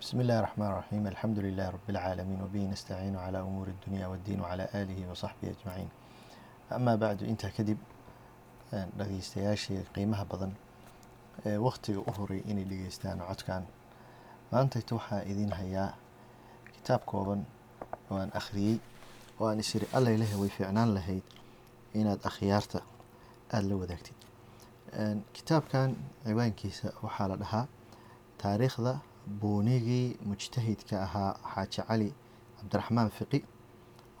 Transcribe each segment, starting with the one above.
بسم الله الرحمن الرحيم الحمد لله رب العالمين وبه نستعين على أمور الدنيا والدين وعلى آله وصحبه أجمعين أما بعد intaa kadib dhageystayaashii qiimaha badan ee wakhtiga u horay inay dhegeystaan codkan maantayta waxaa idiin hayaa kitaab kooban oo aan akhriyey oo aan isiri alla ilahi way fiicnaan lahayd inaad akhyaarta aada la wadaagtid kitaabkan ciwaankiisa waxaa la dhahaa taariikhda buunigii mujtahidka ahaa xaaji cali cabdiraxmaan fiqi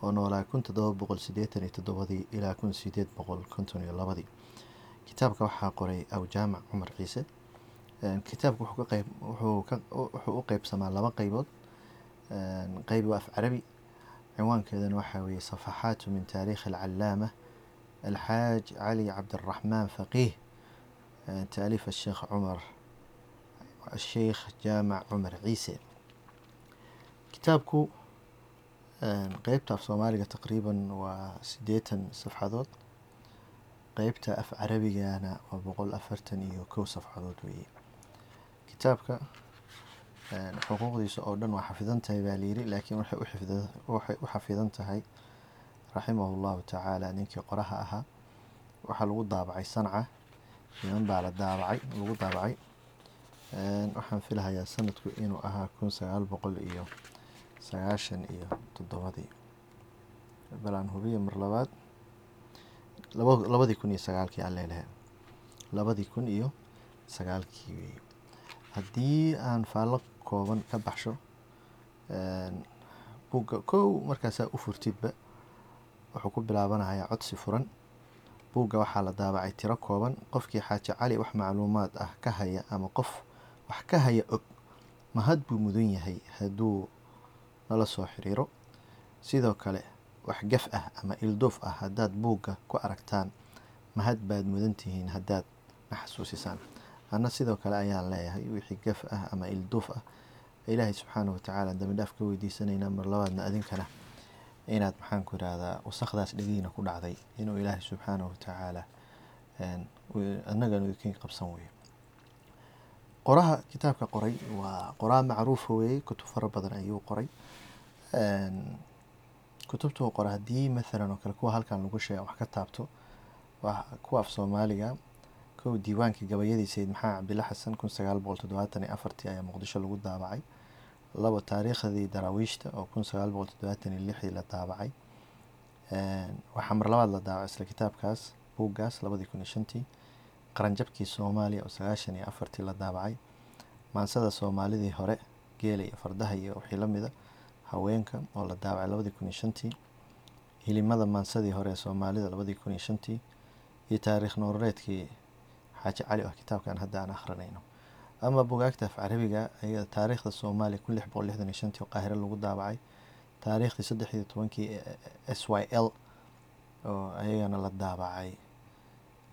oo noolaa kun todoba boqol sideetan iyo toddobadii ilaa kun sideed boqol konton iyo labadii kitaabka waxaa qoray awjaamac cumar ciise kitaabka wuxuu u qeybsamaa laba qeybood qeyb waa af carabi cinwaankeedana waxaa weeye safaxaatu min taariikhi alcalaama alxaaj cali cabdiraxmaan faqiih taaliif asheekh cumar sheekh jaamac cumar ciise kitaabku qeybta af soomaaliga taqriiban waa siddeetan safxadood qeybta af carabigana waa boqol afartan iyo kow safxadood weeye kitaabka xuquuqdiisa oo dhan waa xafidan tahay baa layiri laakiin waxay u xafidan tahay raximahu llahu tacaala ninkii qoraha ahaa waxaa lagu daabacay sanca niman baa la daabacay lagu daabacay waxaan filahayaa sanadku inuu ahaa kun sagaal boqol iyo sagaashan iyo toddobadii. Balaan hubiya mar labaad. Laba labadii kun iyo sagaalkii aan leelahay. Labadii kun iyo sagaalkii. Wey haddii aan faallo kooban ka baxsho buugga kow markaasaa u furtidba wuxuu ku bilaabanayaa codsi furan. Buugga waxaa la daabacay tiro kooban. Qofkii xaaji cali wax macluumaad ah ka haya ama qof wax ka haya og. Mahad buu mudan yahay hadduu nala soo xiriiro. Sidoo kale wax gaf ah ama ilduuf ah haddaad buugga ku aragtaan mahad baad mudan tihiin haddaad na xasuusisaan anna sidoo kale ayaan leeyahay wixii gaf ah ama ilduuf ah. Ilaahay subxaanahu watacaala dambi dhaaf ka weydiisanaynaa mar labaadna adinkana inaad maxaan ku irahdaa wasakdaas dhegiina ku dhacday inuu ilaahay subxaanahu watacaala annagana idinkiin qabsan weeyo qoraha kitaabka qoray waa qoraa macruufa weeye kutub fara badan ayuu qoray. Kutubtuu qora haddii mathalan oo kale kuwa halkan lagu sheega wax ka taabto waa kuwa af soomaaliga kow diiwaankii gabayadii sayid maxamed cabdilla xasan kun sagaal boqol toddobaatan iyo afartii ayaa muqdisho lagu daabacay. Labo taariikhdii daraawiishta oo kun sagaal boqol toddobaatan iyo lixdii la daabacay. Waxaa mar labaad la daabacay isla kitaabkaas buuggaas labadii kun iyo shantii qaranjabkii soomaaliya oo sagaashan iyo afartii la daabacay maansada soomaalidii hore geela iyo fardaha iyo wixii lamida haweenka oo la daabacay labadii kun iyo shantii hilimada maansadii hore ee soomaalida labadii kun iyo shantii iyo taariikh nooreedkii xaaji cali oo kitaabkan hadda aan akhrinayno. Ama bugaagta af carabiga ayada taariikhda soomaaliya kun lix boqol lixdan iyo shantii oo qaahiro lagu daabacay taariikhdii saddex iyo tobankii s y l oo ayagana la daabacay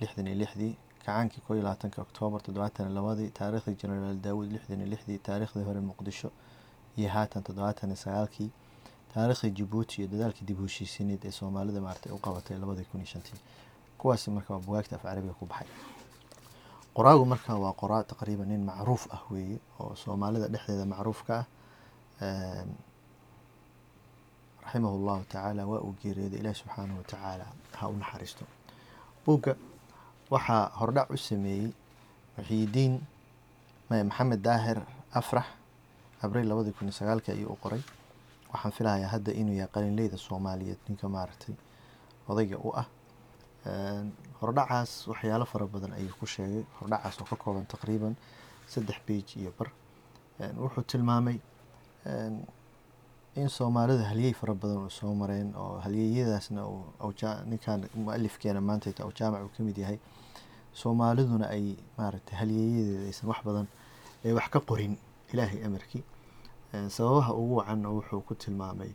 lixdan iyo lixdii kacaankii koo iyo labaatanka oktoobar toddobaatan iyo labadii taariikhdii genaraal daawud lixdan iyo lixdii taariikhdii hore muqdisho iyo haatan toddobaatan iyo sagaalkii taariikhdii jabuuti iyo dadaalkii dib u heshiisineed ee soomaalida maartay u qabatay labadii kun iyo shantii kuwaasi marka waa bugaagta af carabiga ku baxay qoraagu marka waa qoraa taqriiban nin macruuf ah weeye oo soomaalida dhexdeeda macruuf ka ah raximahu llahu tacaala waa uu geeriyooday ilaahi subxaanahu watacaala ha u naxariisto buugga waxaa hordhac u sameeyey muxiidiin maxamed daahir afrax abriil labadii kun iyo sagaalkii ayuu u qoray. Waxaan filahayaa hadda inuu yahay qalinleyda soomaaliyeed ninka maaragtay odayga u ah. Hordhacaas waxyaalo fara badan ayuu ku sheegay. Hordhacaas oo ka kooban taqriiban saddex beij iyo bar. Wuxuu tilmaamay in soomaalida halyey fara badan uu soo mareen oo halyeyadaasna ninkan mualifkeena maantayta oo jaamac uu ka mid yahay soomaaliduna ay maaragtay halyeeyadeeda aysan wax badan ay wax ka qorin ilaahay amarkii. Sababaha ugu wacanna wuxuu ku tilmaamay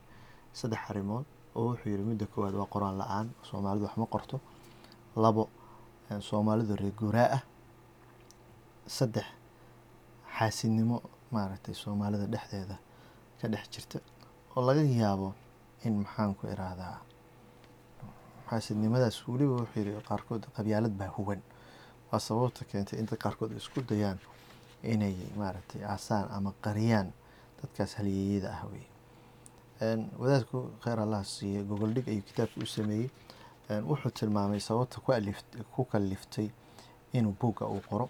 saddex arrimood oo wuxuu yihi midda koowaad waa qoraan la'aan soomaalidu wax ma qorto. Labo soomaalidu reer guuraa ah. Saddex xaasidnimo maaragtay soomaalida dhexdeeda ka dhex jirta oo laga yaabo in maxaan ku iraahdaa xaasidnimadaas weliba wuxuu yihi qaarkood qabyaalad baa huwan waa sababta keentay inta qaarkood isku dayaan inay maaragtay aasaan ama qariyaan dadkaas halyeeyada ah wey wadaadku kheyr allah siiye gogol dhig ayuu kitaabka u sameeyey. Wuxuu tilmaamay sababta ku kaliftay inuu buugga uu qoro.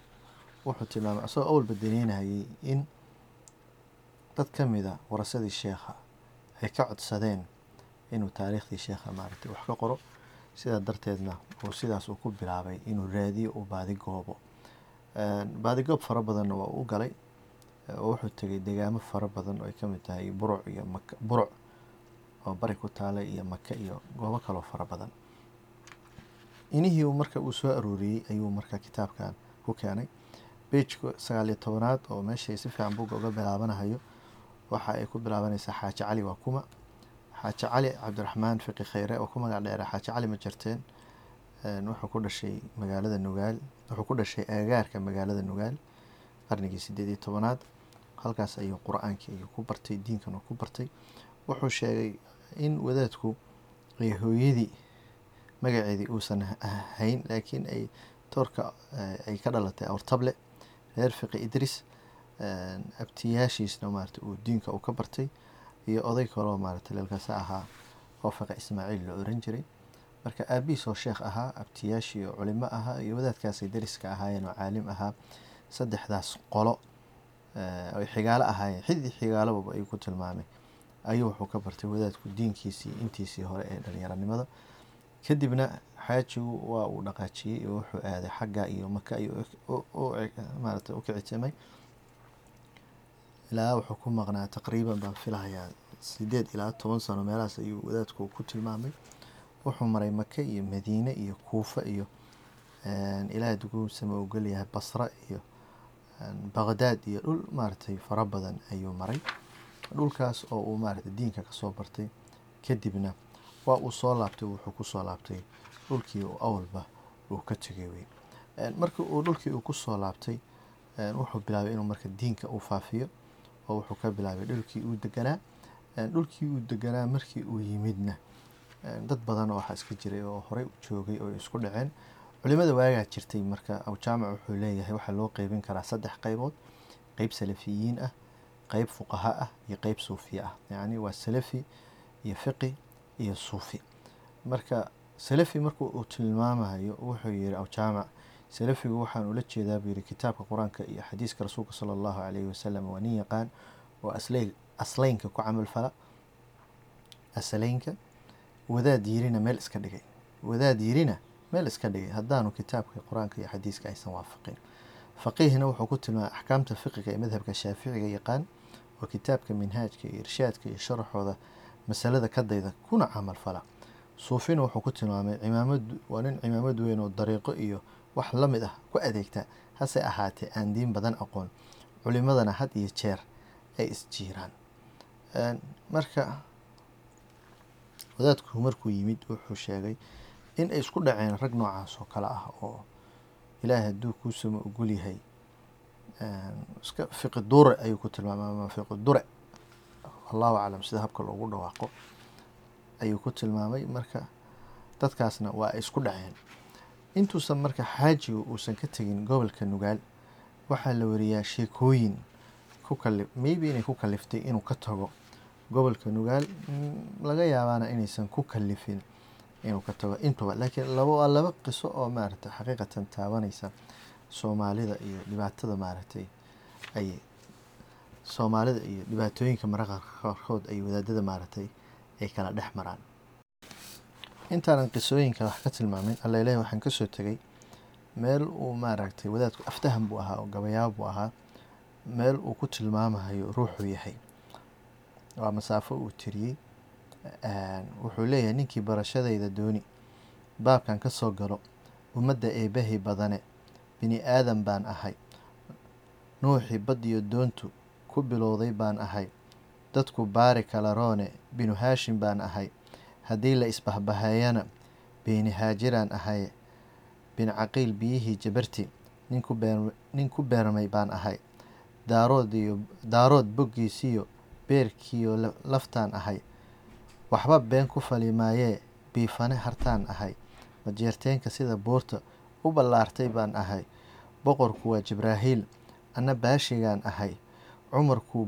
Wuxuu tilmaamay asagoo awalba daneynayay in dad ka mida warasadii sheekha ay ka codsadeen inuu taariikhdii sheekha maaragtay wax ka qoro. Sidaa darteedna uu sidaas uu ku bilaabay inuu raadiyo uu baadigoobo baadigoob fara badanna waa u galay. Oo wuxuu tegay degaamo fara badan oo ay ka mid tahay buruc iyo maka buruc oo bari ku taalay iyo maka iyo goobo kaloo fara badan. Inihii marka uu soo arooriyey ayuu marka kitaabkan ku keenay. Beijka sagaaliyo tobanaad oo meeshay si fiican buugga uga bilaabanahayo waxa ay ku bilaabanaysaa xaaji cali waa kuma. Xaaji cali cabdiraxmaan fiqi kheyre oo ku magac dheera. Xaaji cali ma jirteen. Wuxuu ku dhashay magaalada nugaal. Wuxuu ku dhashay agagaarka magaalada nugaal qarnigii sideed iyo tobanaad. Halkaas ayuu qur'aankii ayuu ku bartay diinkan uu ku bartay. Wuxuu sheegay in wadaadku ay hooyadii magaceedii uusan hayn laakiin ay toorka ay ka dhalatay awrtable reer fiqi idris abtiyaashiisna maarata uu diinka uu ka bartay iyo oday kaloo maarata leelkaasa ahaa oo fiqi ismaaciil la oran jiray marka aabihiis oo sheekh ahaa abtiyaashii oo culimo ahaa iyo wadaadkaasay dariska ahaayeen oo caalim ahaa saddexdaas qolo xigaalo ahaayeen xidii xigaalobaba ayuu ku tilmaamay ayuu wuxuu ka bartay wadaadku diinkiisii intiisii hore ee dhalinyaranimada kadibna xaajigu waa uu dhaqaajiyey oo wuxuu aaday xagga iyo maka iyo maarata u kicitimay ilaa wuxuu ku maqnaa taqriiban baan filahayaa sideed ilaa toban sano meelahaas ayuu wadaadku ku tilmaamay. Wuxuu maray maka iyo madiine iyo kuufa iyo ilaahay duguusama ogolyahay basra iyo baqdaad iyo dhul maaragtay fara badan ayuu maray. Dhulkaas oo uu maaragtay diinka ka soo bartay. Kadibna waa uu soo laabtay wuxuu ku soo laabtay dhulkii awalba uu ka tegay wey. Markii uu dhulkii uu ku soo laabtay wuxuu bilaabay inuu marka diinka uu faafiyo oo wuxuu ka bilaabay dhulkii uu deganaa. Dhulkii uu deganaa markii uu yimidna dad badan oo waxaa iska jiray oo horey joogay oo isku dhaceen. Culimada waagaa jirtay marka awjaamac wuxuu leeyahay waxaa loo qeybin karaa saddex qeybood qeyb salafiyiin ah qeyb fuqaha ah iyo qeyb suufiya ah. Yacni waa salafi iyo fiqi iyo suufi. Marka salafi marka uu tilmaamayo wuxuu yihi awjaamac salafigu waxaan ula jeedaa buu yihi kitaabka qur'aanka iyo xadiiska rasuulka sala allahu calayhi wasalam waa nin yaqaan oo asle asleynka ku camal fala. Asaleynka wadaad yirina meel iska dhigay. Wadaad yirina meel iska dhigay. Haddaanu kitaabka qur'aanka iyo xadiiska aysan waafaqin. Faqiihna wuxuu ku tilmaamay axkaamta fiqiga ee madhabka shaaficiga yaqaan oo kitaabka minhaajka iyo irshaadka iyo sharaxooda masalada ka dayda kuna camal fala. Suufina wuxuu ku tilmaamay cimaamad waa nin cimaamad weyn oo dariiqo iyo wax la mid ah ku adeegta hase ahaatee aan diin badan aqoon. Culimadana had iyo jeer ay isjiiraan marka wadaadku markuu yimid wuxuu sheegay in ay isku dhaceen rag noocaas oo kale ah oo ilaahay hadduu kuusama ogol yahay. Iska fiqi ayuu ku tilmaamay ama fiqi dure. Aclam sida habka loogu dhawaaqo ayuu ku tilmaamay. Marka dadkaasna waa ay isku dhaceen intuusan marka xaajiga uusan ka tegin gobolka nugaal waxaa la wariyaa sheekooyin maybe inay ku kaliftay inuu ka tago gobolka nugaal. Laga yaabaana inaysan ku kalifin inuu ka tago intuba laakiin waa laba qiso oo maaragtay xaqiiqatan taabanaysa soomaalida iyo dhibaatada maaragtay ay soomaalida iyo dhibaatooyinka mararka qaarkood ay wadaadada maaragtay ay kala dhex maraan intaanan qisooyinka wax ka tilmaamin alla ilahi waxaan ka soo tegay meel uu maaragtay wadaadku aftahan buu ahaa oo gabayaabo buu ahaa. Meel uu ku tilmaamahayo ruuxuu yahay. Waa masaafo uu tiriyey wuxuu leeyahay ninkii barashadayda dooni baabkan ka soo galo ummadda eebbahay badane bini aadan baan ahay. Nuuxii badiyo doontu ku bilowday baan ahay. Dadku baari kala roone binu haashim baan ahay haddii la isbahbaheeyana beeni haajiraan ahay bin caqiil biyihii jabarti nin ku beermay baan ahay. Daarood boggiisiyo beerkiiyo laftaan ahay. Waxba been ku fali maayee biifane hartaan ahay. Majeerteenka sida buurta u ballaartay baan ahay. Boqorku waa jibraahiil anna baashigaan ahay.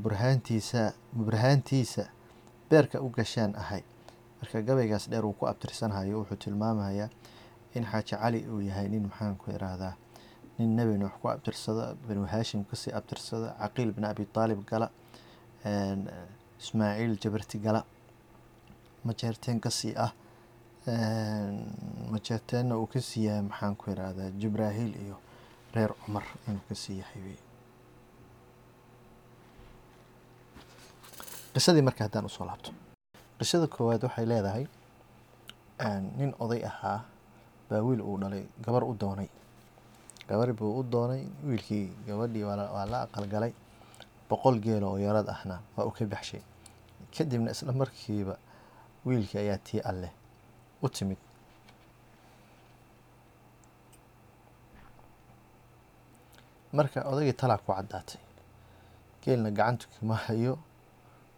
Burhaantiisa burhaantiisa beerka u gashaan ahay marka gabaygaas dheer uu ku abtirsanhayo wuxuu tilmaamayaa in xaaji cali uu yahay nin maxaanku irahdaa nin nebi nuux ku abtirsada banu haashim ka sii abtirsada caqiil bin abi taalib gala ismaaciil jabarti gala. Majeerteen ka sii ah? Majeerteenna uu ka sii yahay? Maxaanku irahdaa jibraahiil iyo reer cumar inuu ka sii yahay wey qisadii marka haddaan u soo laabto qisada koowaad waxay leedahay nin oday ahaa baa wiil uu dhalay gabar u doonay. Gabar buu u doonay wiilkii gabadhii waa la aqalgalay boqol geelo oo yarad ahna waa uu ka baxshay. Kadibna isla markiiba wiilkii ayaa tii alleh u timid. Marka odaygii talaa ku caddaatay geelna gacanta kama hayo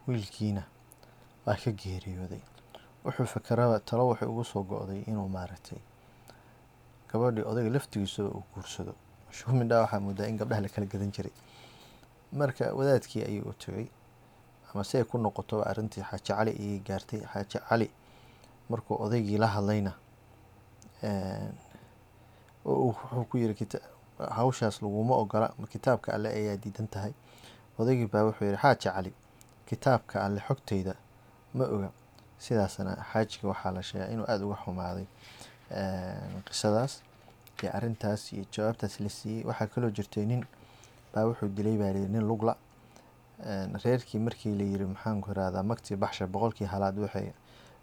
wiilkiina waa ka geeriyooday. Wuxuu fakeraba talo waxay ugu soo go-day inuu maaragtay gabadhii odayga laftigiisaba uu guursado. Shumidhaa waxaa moodaa in gabdhaha la kala gadan jiray. Marka wadaadkii ayuu u tegay ama si ay ku noqotoba arrintii xaaji cali ayay gaartay. Xaaji cali markuu odaygii la hadlayna wuxuu ku yiri hawshaas laguma ogola kitaabka alle ayaa diidan tahay? Odaygii baa wuxuu yihi xaaji cali kitaabka alle xogteyda ma oga sidaasna xaajiga waxaa la sheegaa inuu aada uga xumaaday qisadaas iyo arrintaas iyo jawaabtaas la siiyey. Waxaa kaloo jirtay nin baa wuxuu dilay baa layidhi nin lugla. Reerkii markii la yiri maxaanku irahdaa magtii baxsha boqolkii halaad waxay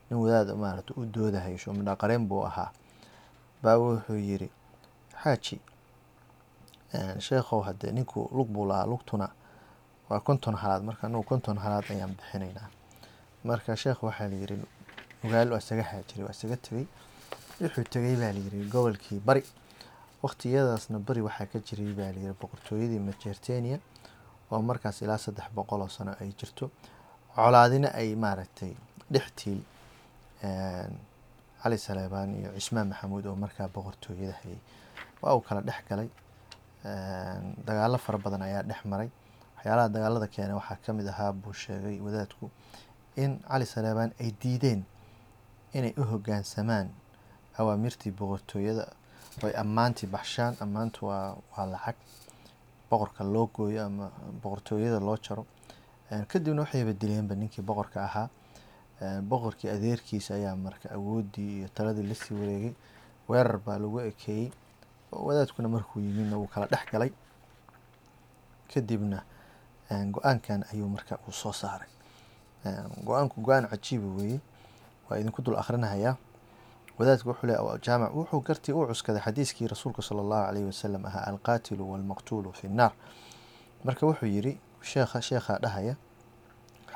nin wadaad maarata u doodahay shumidha qareen buu ahaa. Baa wuxuu yiri xaaji sheekhow haddee ninkuu lug buu lahaa lugtuna waa konton halaad marka anugu konton halaad ayaan bixinaynaa marka sheekh waxaa layiri nugaal waa isaga haajiray waa isaga tegey wuxuu tegey baa layiri gobolkii bari. Waqtiyadaasna bari waxaa ka jiray baa layiri boqortooyadii majeertenia oo markaas ilaa saddex boqol oo sano ay jirto. Colaadina ay maaragtay dhextiil cali saleebaan iyo cismaan maxamuud oo markaa boqortooyada hayay. Waa uu kala dhex galay dagaalo fara badan ayaa dhex maray. Waxyaalaha dagaalada keena waxaa ka mid ahaa buu sheegay wadaadku in cali saleebaan ay diideen inay u hoggaansamaan awaamirtii boqortooyada oy ammaantii baxshaan ammaantu waa waa lacag boqorka loo gooyo ama boqortooyada loo jaro kadibna waxayba dileenba ninkii boqorka ahaa boqorkii adeerkiisa ayaa marka awooddii iyo taladii la sii wareegay weerar baa lagu ekeeyey wadaadkuna markuu yimidna wuu kala dhex galay kadibna go'aankan ayuu marka uu soo saaray go'aanku go'aan cajiiba weeye waa idinku dul akhrinahayaa wadaadku wuxuu le jaamac. Wuxuu gartii u cuskaday xadiiskii rasuulka sala allahu calayhi wasalam ahaa alqaatilu waalmaqtuulu fi nnaar. Marka wuxuu yidhi sheekha sheekhaa dhahaya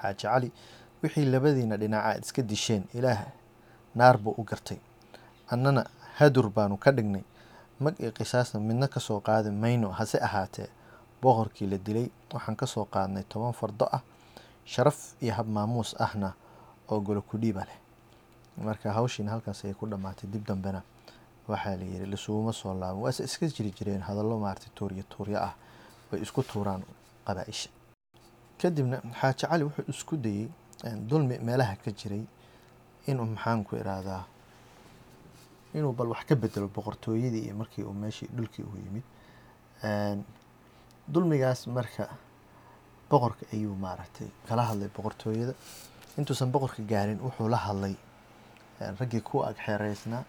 xaaji cali wixii labadiina dhinaca aad iska disheen ilaah naar buu u gartay. Annana hadur baanu ka dhignay. Mag iyo qisaasna midna ka soo qaadi mayno hase ahaatee boqorkii la dilay waxaan ka soo qaadnay toban fardo ah sharaf iyo hab maamuus ahna oo golo kudhiiba leh. Marka hawshiina halkaas ayay ku dhammaatay dib dambena waxaa la yidhi lisuguma soo laaban waase iska jiri jireen hadallo maaragtay tuuryo tuuryo ah way isku tuuraan qabaa-isha. Kadibna xaaji cali wuxuu isku dayey dulmi meelaha ka jiray inuu maxaanku irahdaa inuu bal wax ka bedelo boqortooyadii iyo markii uu meeshii dhulkii uu yimid. Dulmigaas marka boqorka ayuu maaragtay kala hadlay boqortooyada. Intuusan boqorka gaarin wuxuu la hadlay raggii ku ag xeereysnaa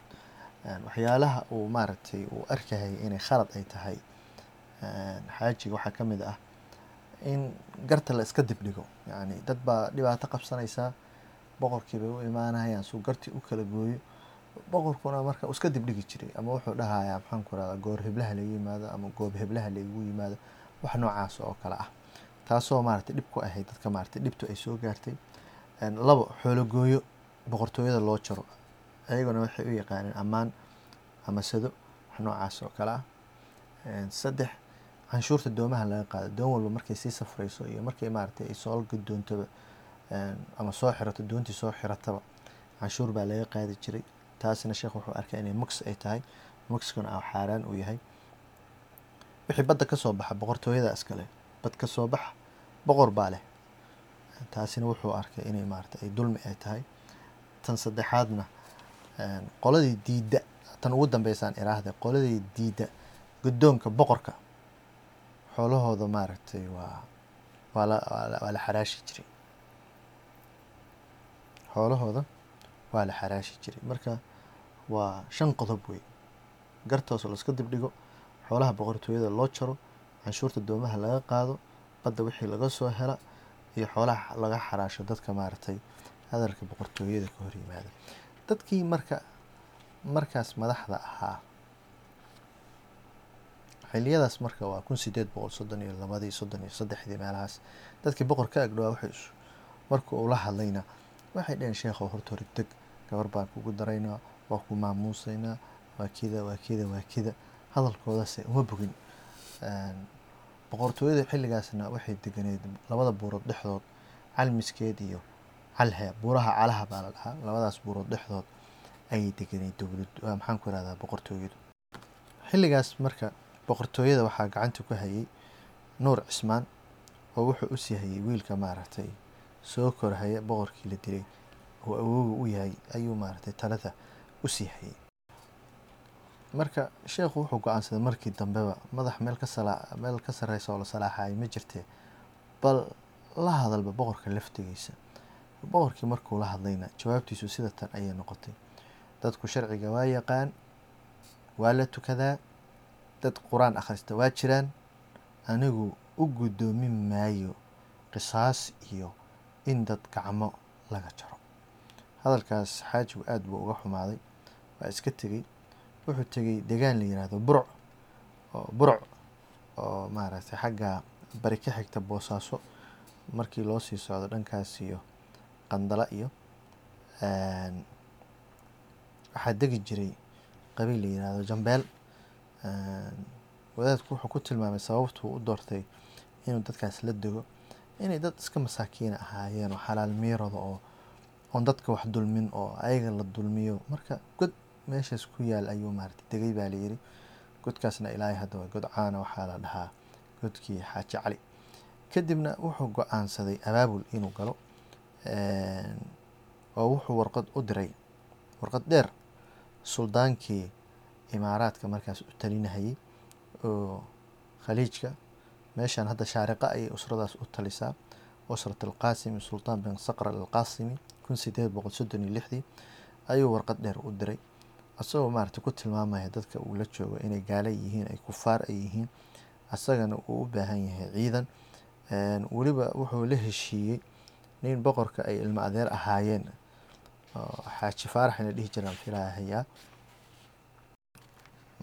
waxyaalaha uu maaragtay uu arkayay inay khalad ay tahay. Xaajiga waxaa ka mid ah in garta la iska dibdhigo yacni dad baa dhibaato qabsanaysaa boqorkii bay u imaanayaan suu gartii u kala gooyo. Boqorkuna marka iska dibdhigi jiray ama wuxuu dhahayaa maxaan ku rahdaa goor heblaha laga yimaado ama goob heblaha laigu yimaado wax noocaas oo kale ah taasoo maaragtay dhib ku ahayd dadka maaragtay dhibtu ay soo gaartay. Labo xoologooyo boqortooyada loo jaro ayaguna waxay u yaqaaneen ammaan ama sado wax noocaas oo kale ah. Saddex canshuurta doomaha laga qaado. Doon walba markay sii safrayso iyo markay maaragtay ay soo gadoontaba ama soo xirato doontii soo xirataba canshuur baa laga qaadi jiray. Taasina sheekh wuxuu arkay inay mugs ay tahay. Mugskuna a xaaraan uu yahay. Wixii badda ka soo baxa boqortooyada iskale bad ka soo baxa boqor baa leh. Taasina wuxuu arkay inay maarata ay dulmi ay tahay. Tan saddexaadna qoladii diidda tan ugu dambeysaan iraahda qoladii diidda guddoonka boqorka xoolahooda maaragtay waa waa la waa la xaraashi jiray. Xoolahooda waa la xaraashi jiray. Marka waa shan qodob wey gartoos laiska dibdhigo xoolaha boqortooyada loo jaro canshuurta doomaha laga qaado badda wixii laga soo hela iyo xoolaha laga xaraasho dadka maaragtay hadalka boqortooyada ka hor yimaada. Dadkii marka markaas madaxda ahaa xiliyadaas marka waa kun sideed boqol soddon iyo labadii soddon iyo saddexdii meelahaas dadkii boqor ka agdhawaa waxay marka uu la hadlayna waxay dhaheen sheekhow horta hore deg gabar baan kugu daraynaa waa ku maamuusaynaa waa kida waa kida waa kida hadalkoodase uma bogin boqortooyada xilligaasna waxay deganeed labada buurood dhexdood calmiskeed iyo calhe buuraha calaha baa la dhahaa labadaas buurood dhexdood ayay deganeed dowlad maxaan ku irahdaa boqortooyadu. Xilligaas marka boqortooyada waxaa gacanta ku hayay nuur cismaan oo wuxuu u sii hayay wiilka maaragtay soo korhaya boqorkii la dilay oo awooga u yahay ayuu maaragtay talada u sii hayay marka sheekhu wuxuu go'aansaday markii dambeba madax meel ka sala meel ka sarreysa oo la salaaxayay ma jirtee? Bal la hadalba boqorka laftigiisa. Boqorkii markuu la hadlayna jawaabtiisu sida tan ayay noqotay. Dadku sharciga waa yaqaan waa la tukadaa dad qur'aan akhrista waa jiraan anigu u guddoomin maayo qisaas iyo in dad gacmo laga jaro. Hadalkaas xaajigu aada buu uga xumaaday waa iska tegey wuxuu tegey degaan la yiraahdo burc oo burc oo maaragtay xagga bari ka xigta boosaaso. Markii loo sii socdo dhankaas iyo qandala iyo waxaa degi jiray qabiil la yiraahdo jambeel. Wadaadku wuxuu ku tilmaamay sababtuu u doortay inuu dadkaas la dego inay dad iska masaakiina ahaayeen oo xalaal miirada oo oon dadka wax dulmin oo ayaga la dulmiyo. Marka god meeshaas ku yaal ayuu maaragtay degay baa layiri godkaasna ilaahay hadda waa god caana waxaa la dhahaa godkii xaaji cali kadibna wuxuu go'aansaday abaabul inuu galo oo wuxuu warqad u diray warqad dheer suldaankii imaaraadka markaas u talinahayay oo khaliijka. Meeshan hadda shaariqa ayay usradaas u talisaa usrat alqaasimi sultaan bin saqr alqaasimi kun sideed boqol soddon iyo lixdii ayuu warqad dheer u diray asagoo maaragtay ku tilmaamaya dadka uu la joogo inay gaala yihiin ay kufaar ay yihiin asagana uu u baahan yahay ciidan. Weliba wuxuu la heshiiyey nin boqorka ay ilmo adeer ahaayeen. Xaaji faarax ina dhihi jiraan filaahayaa.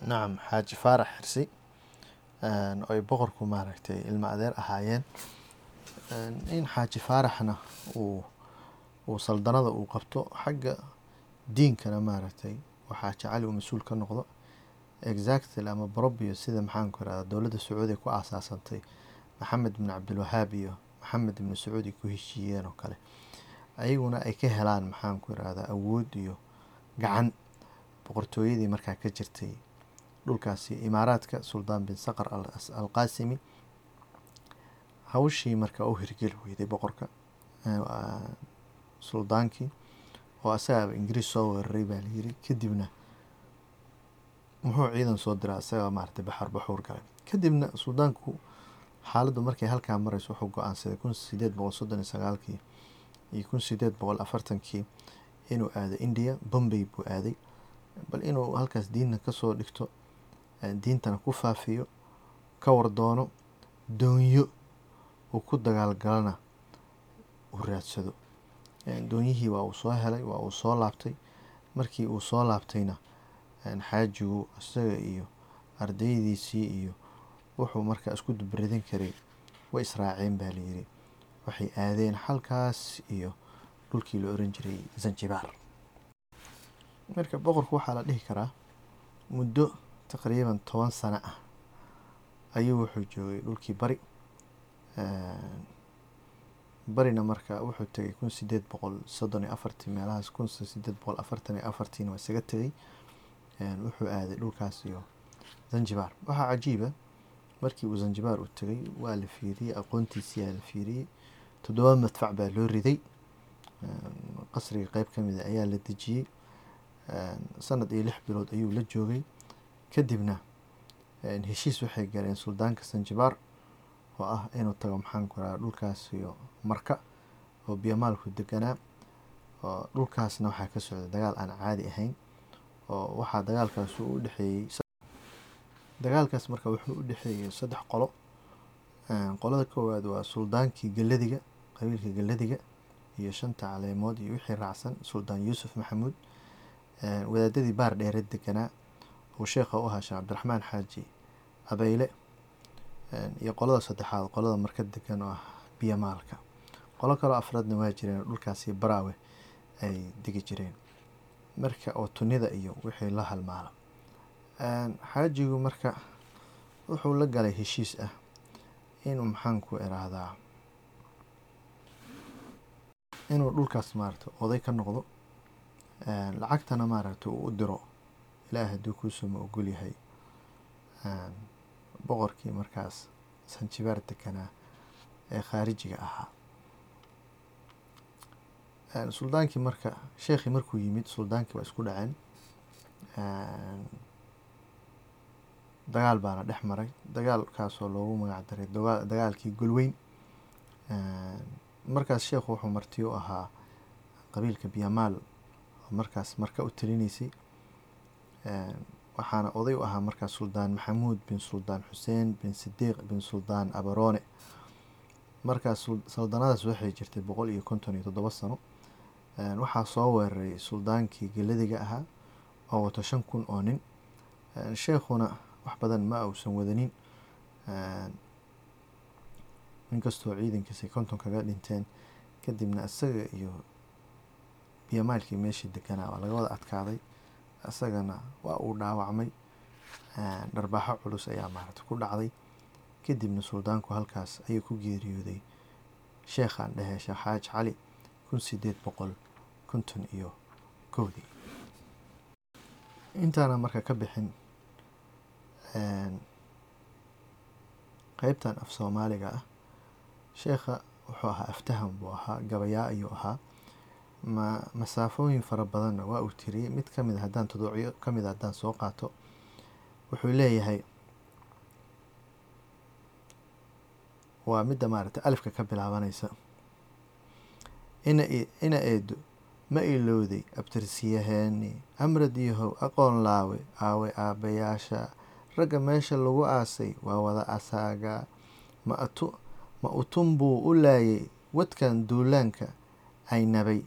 Nacam xaaji faarax xirsi. Oo boqorku maaragtay ilmo adeer ahaayeen. In xaaji faaraxna uu uu saldanada uu qabto xagga diinkana maaragtay oo xaaji cali uu mas'uul ka noqdo. Exactly ama brobio sida maxaanku irahda dowladda sacuudiya ku aasaasantay maxamed bin cabdilwahaab iyo maxamed ibnu sacuudi ku heshiiyeen oo kale. Ayaguna ay ka helaan maxaanku irahdaa awood iyo gacan boqortooyadii markaa ka jirtay. Dhulkaasi imaaraadka suldaan bin saqar alqaasimi hawshii markaa u hirgeli weyday boqorka. Suldaankii oo asagaaba ingiriis soo weeraray baa layiri kadibna muxuu ciidan soo diraa isagaa maaragtay baxar baxuur galay kadibna suldaanku xaaladdu markay halkaa marayso wuxuu go'aansaday kun sideed boqol soddon iyo sagaalkii iyo kun sideed boqol afartankii inuu aado indiya bombay buu aaday. Bal inuu halkaas diinna ka soo dhigto diintana ku faafiyo ka wardoono doonyo uu ku dagaalgalana uu raadsado doonyihii waa uu soo helay waa uu soo laabtay. Markii uu soo laabtayna xaajigu isaga iyo ardaydiisii iyo wuxuu markaa isku dubridin karay. Way israaceen baa layiri waxay aadeen halkaas iyo dhulkii la oran jiray zanjibaar marka boqorku waxaa la dhihi karaa muddo taqriiban toban sano ah ayuu wuxuu joogay dhulkii bari barina marka wuxuu tegay kun sideed boqol soddon iyo afartii meelahaas kun sideed boqol afartan iyo afartiina waa isaga tegay wuxuu aaday dhulkaas iyo zanjibaar waxaa cajiiba markii uu zanjibaar u tegay waa la fiiriyey aqoontiisiyaa la fiiriyey. Toddoba madfac baa loo riday. Qasriga qeyb ka mid a ayaa la dejiyey. Sanad iyo lix bilood ayuu la joogay. Kadibna heshiis waxay galeen suldaanka sanjibaar oo ah inuu tago maxaanku rahaa dhulkaas iyo marka oo biyomaalku deganaa oo dhulkaasna waxaa ka socda dagaal aan caadi ahayn oo waxaa dagaalkaas u dhexeeyey dagaalkaas marka wuxuu u dhexeeyey saddex qolo. Qolada koowaad waa suldaankii galadiga qabiilka galadiga iyo shanta caleemood iyo wixii raacsan suldaan yuusuf maxamuud. Wadaadadii baar dheere deganaa uu sheekha u ahaa sheekh cabdiraxmaan xaaji abeyle iyo qolada saddexaad qolada marka degan oo ah biyomaalka qolo kaloo afraadna waa jireen dhulkaasi baraawe ay degi jireen. Marka oo tunida iyo wixii la halmaala xaajigu marka wuxuu la galay heshiis ah inuu maxaanku iraahdaa inuu dhulkaas maaragta oday ka noqdo? Lacagtana maaragta uu u diro. Ilaah hadduu kuusuma ogol yahay boqorkii markaas sanjibaar deganaa ee khaarijiga ahaa. Suldaankii marka sheekhii markuu yimid suldaankii waa isku dhaceen. Dagaal baana dhex maray. Dagaalkaasoo loogu magac daray dagaalkii golweyn. Markaas sheekhu wuxuu marti u ahaa qabiilka biyamaal oo markaas marka u talinaysay waxaana oday u ahaa markaas suldaan maxamuud bin suldaan xuseen bin sidiiq bin suldaan abaroone. Markaas saldanadaas waxay jirtay boqol iyo konton iyo toddoba sano. Waxaa soo weeraray suldaankii geladiga ahaa oo wato shan kun oo nin. Sheekhuna wax badan ma uusan wadanin. Inkastoo ciidankiisay konton kaga dhinteen kadibna isaga iyo biyamaalkii meeshii deganaa waa laga wada adkaaday isagana waa uu dhaawacmay dharbaaxo culus ayaa maaragta ku dhacday. Kadibna suldaanku halkaas ayuu ku geeriyooday. Sheekhaan dhehe sheekh xaaj cali kun sideed boqol konton iyo kowdii intaana marka ka bixin qeybtan af soomaaliga ah sheekha wuxuu ahaa aftahan buu ahaa gabayaa ayuu ahaa ma masaafooyin fara badanna waa uu tiriyey mid ka mid a haddaan todoocyo ka mid a haddaan soo qaato. Wuxuu leeyahay waa midda maaragtay alifka ka bilaabanaysa. Ina eedo ma ilowday abtirsiyaheeni amradiyahow aqoon laawe aawe aabbayaasha ragga meesha lagu aasay waa wada atu ma utun buu u laayay wadkan duulaanka ay nabay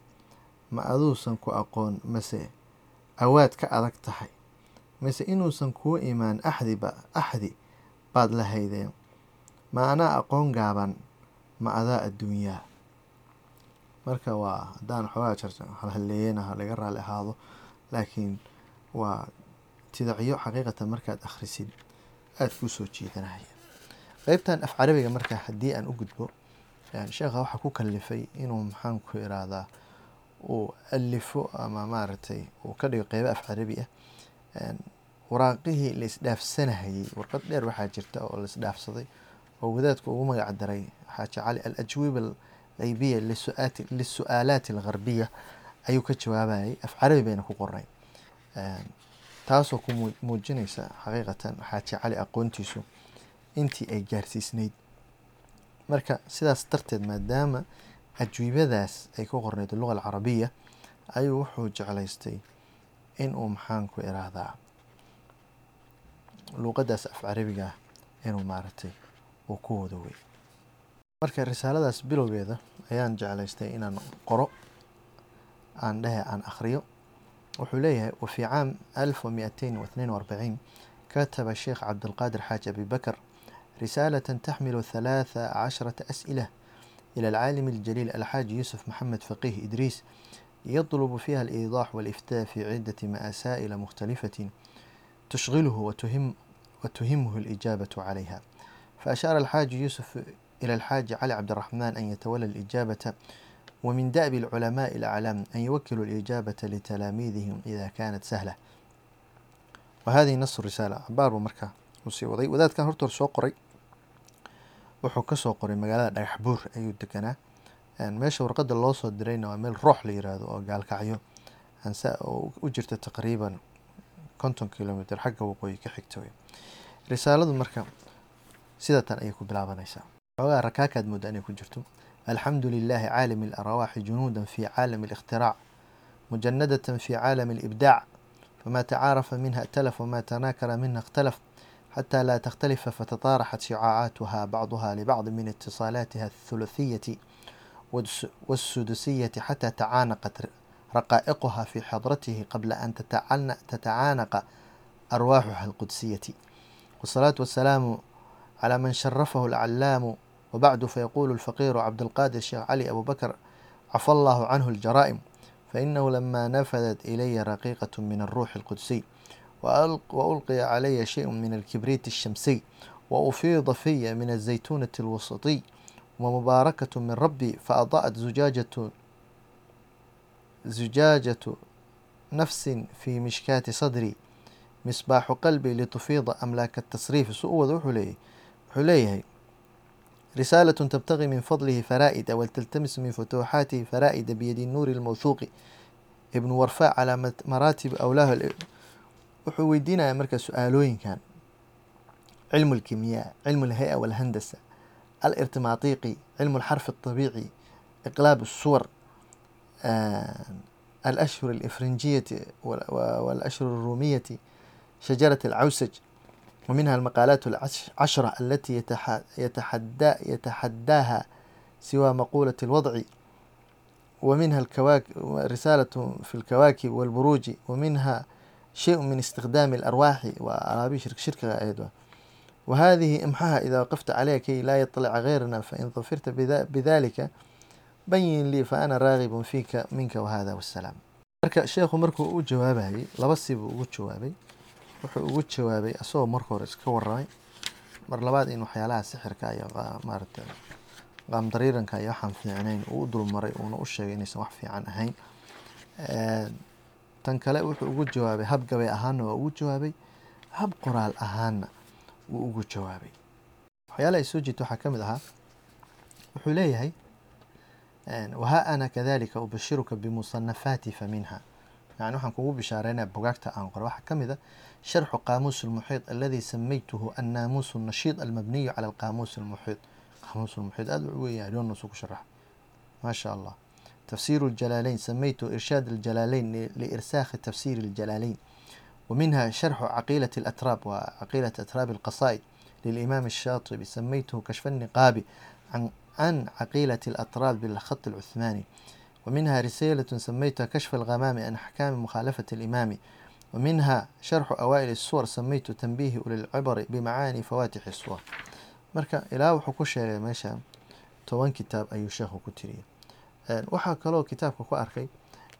ma aduusan ku aqoon mase awaad ka adag tahay mise inuusan kuu imaan axdi baad lahaydeen ma anaa aqoon gaaban ma adaa adduunyaa. Marka waa haddaan xoogaa halhalleeyana laga raali ahaado laakiin waa tidacyo xaqiiqatan markaad akhrisid aada kuu soo jiidanaya qeybtan af carabiga marka haddii aan u gudbo sheekha waxaa ku kalifay inuu maxaanku iraahdaa uu alifo ama maaragtay uu ka dhigo qeybo af carabi ah waraaqihii la isdhaafsanahayey warqad dheer waxaa jirta oo la isdhaafsaday oo wadaadku ugu magac daray xaaji cali al ajwiba alqeybiya lisu-aalaati algarbiya ayuu ka jawaabayay af carabi bayna ku qoray taasoo ku muujinaysa xaqiiqatan xaaji cali aqoontiisu intii ay gaarsiisnayd. Marka sidaas darteed maadaama cajiibadaas ay ku qornayd luga alcarabiya ayuu wuxuu jeclaystay inuu maxaanku iraahdaa luuqadaas af carabiga ah inuu maaragtay uu ku wada wadowey marka risaaladaas bilowgeeda ayaan jeclaystay inaan qoro aan dhehe aan akhriyo. Wuxuu leeyahay wafii caam alf wamiatain waithnain waarbaciin kataba sheekh cabdilqaadir xaaji abibakar risaalatan taxmilu halaatha casharata as'ila. إلى العالم الجليل الحاج يوسف محمد فقيه إدريس يطلب فيها الإيضاح والإفتاء في عدة مسائل مختلفة تشغله وتهم وتهمه الإجابة عليها فأشار الحاج يوسف إلى الحاج علي عبد الرحمن أن يتولى الإجابة ومن دأب العلماء الأعلام أن يوكلوا الإجابة لتلاميذهم إذا كانت سهلة وهذه نص الرسالة عبار ومركة وسي وذي وذات كان هرتر سوق wuxuu kasoo qoray magaalada dhagax buur ayuu deganaa meesha warqadda loo soo dirayna waa meel roox la yiraahdo oo gaalkacyo ansa oo u jirta taqriiban konton kilomitr xagga waqooyi ka xigta wey risaaladu marka sida tan ayay ku bilaabanaysaa xoogaa rakaakaad mooda inay ku jirto alxamdu lilaahi caalami alarwaaxi junuuda fi caalami الاkhtiraac mujanadة fi caalami الإbdaac fama tacaarafa minha اtalaf wma tanaakara minha اkhtalaf حتى لا تختلف فتطارحت شعاعاتها بعضها لبعض من اتصالاتها الثلثية والسدسية حتى تعانقت رقائقها في حضرته قبل أن تتعانق أرواحها القدسية والصلاة والسلام على من شرفه العلام وبعد فيقول الفقير عبد القادر الشيخ علي أبو بكر عفى الله عنه الجرائم فإنه لما نفذت إلي رقيقة من الروح القدسي وألقي علي شيء من الكبريت الشمسي وأفيض في من الزيتونة الوسطي ومباركة من ربي فأضاءت زجاجة زجاجة نفس في مشكاة صدري مصباح قلبي لتفيض أملاك التصريف سؤوذ وحليه حليه رسالة تبتغي من فضله فرائد ولتلتمس من فتوحاته فرائد بيد النور الموثوق ابن ورفاء على مراتب أولاه wuxuu weydiinayaa marka su-aalooyinkan cilmu اlkimiyaa cilmu اlhay-a walhandasa alirtimaatiqi cilmu اlxarfi الطabiici iqlaab الsuwar alashhur اlifrinjiyati walashhur الruumiyati shajarat اlcawsaj ومنها المقالات العشرة التي يتحدى يتحداها سوى مقولة الوضع ومنها الكواكب رسالة في الكواكب والبروج ومنها شيء من استخدام الأرواح وأرابي شرك شركة أيضا وهذه إمحاها إذا وقفت عليها كي لا يطلع غيرنا فإن ظفرت بذلك بين لي فأنا راغب فيك منك وهذا والسلام marka sheekhu markuu u jawaabayay laba sibuu ugu jawaabay wuxuu ugu jawaabay asagoo marka hore iska waramay mar labaad in waxyaalaha sixirka iyo maaragta qaamdariiranka iyo waxaan fiicnayn uu u dulmaray uuna u sheegay inaysan wax fiican ahayn tan kale wuxuu ugu jawaabay hab gabay ahaanna waa ugu jawaabay hab qoraal ahaanna wuu ugu jawaabay. Waxyaalaha ay soo jeedta waxaa ka mid ahaa wuxuu leeyahay wahaa ana kadalika ubashiruka bimusanafaati fa minha. Yani waxaan kugu bishaareynaya bugaagta aan qora waxaa ka a sharxu qaamuus almuxiid aladi samaytuhu annaamuus الnashiid almabniyu cala alqaamuus almuxiid qaamuus almuxiid aad u weeyahay dhoonnusu ku sharaxa ma sha allah تفسير الجلالين سميته إرشاد الجلالين لإرساخ تفسير الجلالين ومنها شرح عقيلة الأتراب وعقيلة أتراب القصائد للإمام الشاطبي سميته كشف النقاب عن عن عقيلة الأتراب بالخط العثماني ومنها رسالة سميتها كشف الغمام عن أحكام مخالفة الإمام ومنها شرح أوائل السور سميته تنبيه أولي العبر بمعاني فواتح السور مركا إلى وحكوش ماشا توان كتاب أي شيخ كتيريه waxaa kaloo kitaabka ku arkay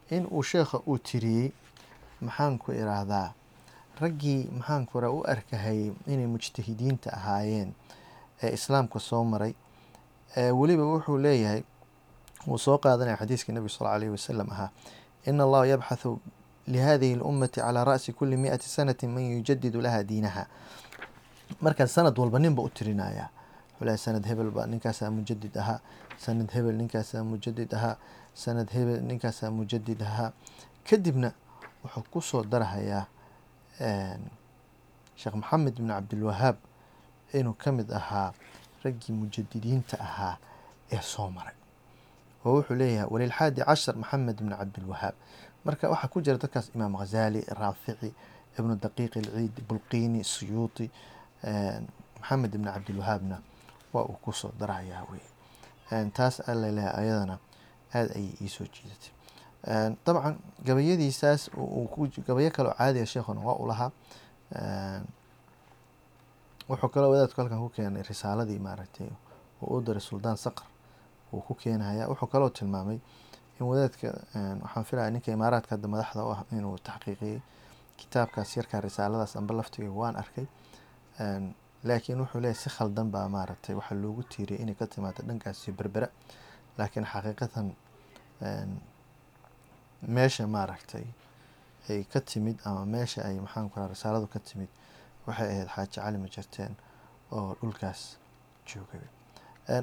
in uu sheekha uu tiriyey maxaanku iraahdaa raggii maxaanku raa u arkahayay inay mujtahidiinta ahaayeen ee islaamka soo maray. Weliba wuxuu leeyahay wuu soo qaadanaya xadiiska nebi sal alayhi wasalam ahaa in allaha yabxathu lihadihi اlummati calaa ra'si kuli miati sanati man yujadidu laha diinaha. Markaa sanad walba ninba u tirinaya. Sanad hebel baa ninkaasaa mujadid ahaa sanad hebel ninkaasaa mujadid ahaa sanad hebel ninkaasaa mujadid ahaa. Kadibna wuxuu ku soo darahayaa sheekh maxamed bin cabdilwahaab inuu ka mid ahaa raggii mujadidiinta ahaa ee soo maray. Oo wuxuu leeyahay walilxaadi cashar maxamed bin cabdilwahaab marka waxaa ku jira dadkaas imaam ghazaali raafici ibnu daqiiq ilciid bulqiini suyuuti maxamed ibn cabdilwahaabna waa uu ku soo darahayaa wey taas alaleeyahay ayadana aada ayay iisoo jiidatay. Dabcan gabayadiisaas gabayo kaleo caadiga sheekhuna waa u lahaa. Wuxuu kaloo wadaadku halkan ku keenay risaaladii maaragtay oo u daray suldaan saqr uu ku keenaya wuxuu kaloo tilmaamay in wadaadka waxaan filaya ninka imaaraadka hadda madaxda u ah inuu taxqiiqiyey kitaabkaas yarkaa risaaladaas amba laftiga waan arkay laakiin wuxuu leeyahy si khaldan baa maaragtay waxaa loogu tiiriyay inay ka timaado dhankaasi berbera. Laakiin xaqiiqatan meesha maaragtay ay ka timid ama meesha ay maxaanku raa risaaladu ka timid waxay ahayd xaaji cali majarteen oo dhulkaas joogay.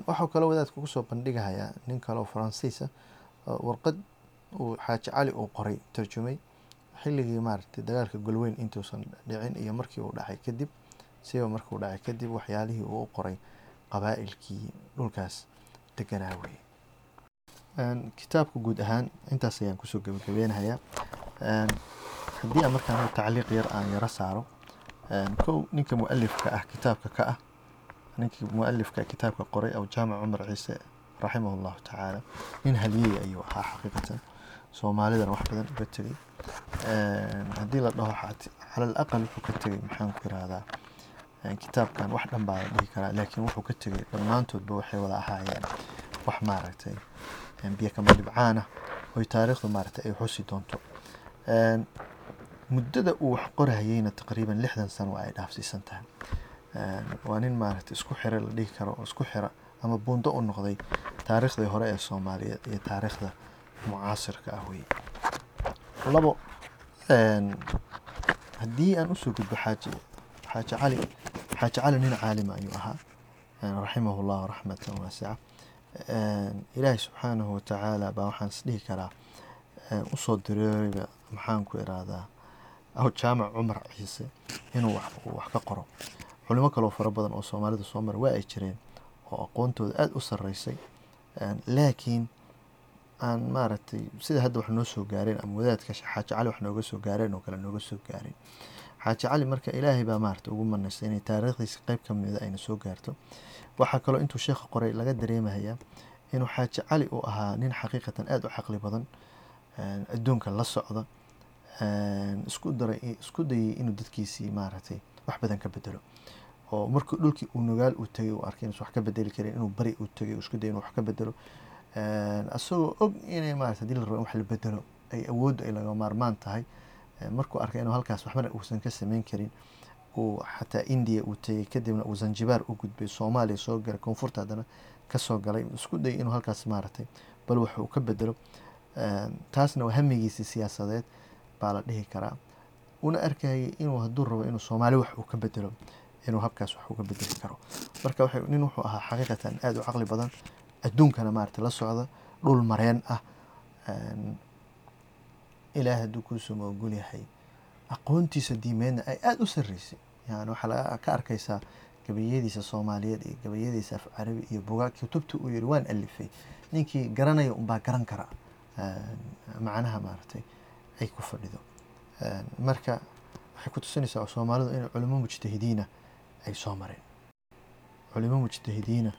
Waxaa kaloo wadaadka ku soo bandhigahayaa nin kale oo faransiisa warqad uu xaaji cali uu qoray tarjumay xilligii maaragtay dagaalka golweyn intuusan dhicin iyo markii uu dhacay kadib siba markuu dhacay kadib waxyaalihii uu u qoray qabaa'ilkii dhulkaas deganaa weye kitaabka guud ahaan intaas ayaan ku soo gabagabeynahayaa haddii aan markaan tacliiq yar aan yaro saaro kow ninka mualifka ah kitaabka ka ah ninkii mualifka kitaabka qoray aw jaamac cumar ciise raximah allahu tacaala nin haliyey ayuu ahaa xaqiiqatan. Soomaalidana wax badan uga tegay haddii la dhaho cala alaqal wuxuu ka tegay maxaan ku irahdaa kitaabkan wax dhan baa la dhihi karaa laakiin wuxuu ka tegay dhammaantoodba waxay wada ahaayeen wax maaragtay biyo kama dhibcaan ah oy taariikhdu maaragtay ay xusi doonto. Muddada uu wax qorahayeyna taqriiban lixdan sano ay dhaafsiisan tahay. Waa nin maaragtay isku xira la dhihi karo isku xira ama buundo u noqday taariikhdii hore ee soomaaliyeed iyo taariikhda mucaasirka ah weye labo haddii aan u soo gudbo xaaji xaaji cali xaaji cali nin caalima ayuu ahaa raximahu llahu raxmatan waasica ilaahi subxaanahu watacaala baa waxaan is dhihi karaa u soo direeriba maxaan ku irahdaa jaamac cumar ciise inuu wax ka qoro culimo kaloo fara badan oo soomaalida soo mara waa ay jireen oo aqoontooda aada u sarreysay laakiin aan maaragtay sida hadda wax noo soo gaareen ama wadaadka xaaji cali wax nooga soo gaareen oo kale nooga soo gaareen xaaji cali marka ilaahay baa maaragtay ugu manaystay inay taariikhdiisa qeyb ka mida ayna soo gaarto. Waxaa kaloo intuu sheekha qoray laga dareemayaa inuu xaaji cali uu ahaa nin xaqiiqatan aada u caqli badan adduunka la socda isku daray isku dayay inuu dadkiisii maaragtay wax badan ka bedelo oo markii dhulkii uu nugaal uu tegay uu arkay inuusan wax ka bedeli karin inuu bari uu tegay uu isku dayay inuu wax ka bedelo isagoo og inay maarata haddii la rabo in wax la bedelo ay awooddu ay laga maarmaan tahay markuu arkay inuu halkaas waxbana uusan ka sameyn karin uu xataa indiya uu tegay kadibna uu zanjibaar u gudbay soomaaliya soo galay koonfurta haddana ka soo galay isku dayay inuu halkaas maaragtay bal wax uu ka bedelo. Taasna waa hamigiisii siyaasadeed baa la dhihi karaa. Una arkayay inuu hadduu rabo inuu soomaali wax uu ka bedelo inuu habkaas wax uga bedeli karo. Marka nin wuxuu ahaa xaqiiqatan aada u caqli badan adduunkana maaragtay la socda dhul mareen ah ilaah hadduu kuusuma ogol yahay aqoontiisa diimeedna ay aada u sarreysay. Yani waxaa ka arkaysaa gabayadiisa soomaaliyeed iyo gabayadiisa af iyo bugaag kutubta uu yiri waan alifay. Ninkii garanaya unbaa garan kara macnaha maaragtay ay ku fadhido. Marka waxay ku tusinaysaa soomaalidu inay culimo mujtahidiina ay soo mareen. Culimo mujtahidiina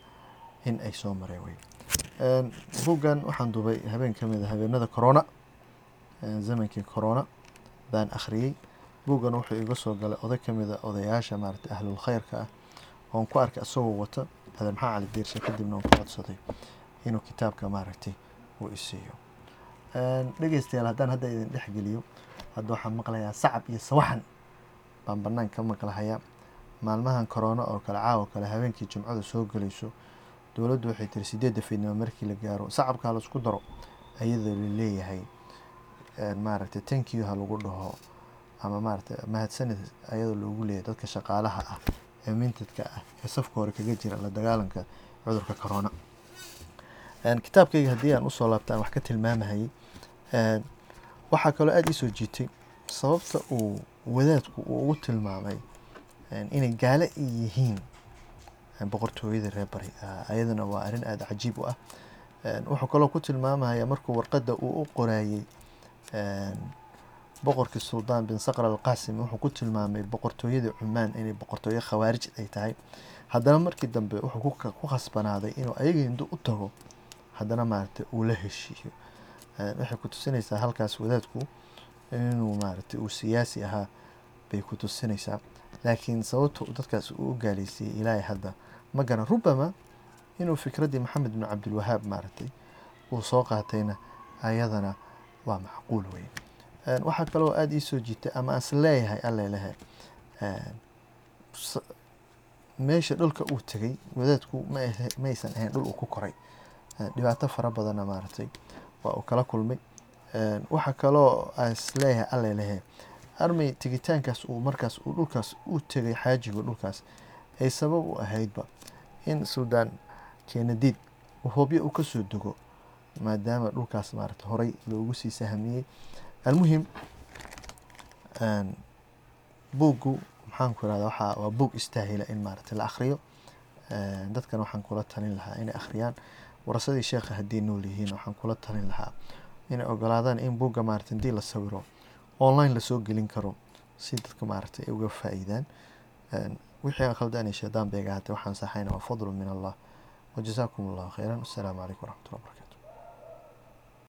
in ay soo mareen wey. Buggan waxaan duubay habeen ka mid a habeenada corona zamankii corona baan akhriyey. Buggan wuxuu iga soo galay oday ka mid a odayaasha maaragtay ahlul khayrka ah oon ku arkay isagoo wata adan maxaa cali diirsha kadibna oon codsaday inuu kitaabka maaragtay uu isiiyo dhegeystayaal haddaan hadda idin dhex geliyo hadda waxaan maqlayaa sacab iyo sawaxan baan bannaan ka maqlahayaa. Maalmahan corona oo kale caawa kale habeenkii jimcada soo gelayso dowladdu waxay tiri sideedda fiidnimo markii la gaaro sacabkaa la isku daro ayadoo la leeyahay maaragtay tankiyo ha lagu dhaho ama maaragtay mahadsanid ayadoo loogu leeyahay dadka shaqaalaha ah ee mintadka ah ee safka hore kaga jira la dagaalanka cudurka corona. Kitaabkayga haddii aan u soo laabta wax ka tilmaamahayay waxaa kaloo aada iisoo jiitay sababta uu wadaadku uu ugu tilmaamay inay gaale yihiin boqortooyada reer bari ayadana waa arrin aada cajiib u ah. Wuxuu kaloo ku tilmaamaya markuu warqadda uu u qorayey boqorkii suldaan bin saqr alqaasim wuxuu ku tilmaamay boqortooyada cumaan inay boqortooyo khawaarij ay tahay. Haddana markii dambe wuxuu ku khasbanaaday inuu ayaga hindu u tago haddana maaragtay uu la heshiiyo. Waxay ku tusinaysaa halkaas wadaadku inuu maaragtay uu siyaasi ahaa bay ku tusinaysaa. Laakiin sababta dadkaas uu u gaaleysiiyey ilaahay hadda ma garan rubama inuu fikraddii maxamed bin cabdilwahaab maaragtay uu soo qaatayna ayadana waa macquul wey waxaa kaloo aada ii soo jiitay ama aan is leeyahay allelehe meesha dhulka uu tegay wadaadku mamaysan ahayn dhul uu ku koray. Dhibaato fara badanna maaragtay waa uu kala kulmay. Waxaa kaloo aan is leeyahay allelehe armay tegitaankaas uu markaas uu dhulkaas u tegay xaajigu dhulkaas ay sabab u ahaydba in suldaan keenadiid uu hobyo u ka soo dego maadaama dhulkaas maarata horey loogu sii sahamiyey. Almuhim buuggu maxaan ku irahda waxaa waa buug istaahila in maarata la akhriyo. Dadkan waxaan kula talin lahaa inay akhriyaan. Warasadii sheekha haddii nool yihiin waxaan kula talin lahaa inay ogolaadaan in buugga maarata haddii la sawiro online la soo gelin karo si dadka maarata ay uga faa'iidaan. Wixii khaldan shaydaan beega hatay waxaan saxayna waa fadlu min allah wajazaakum allahu khayran assalaamu calaykum waraxmatullahi wabarakatu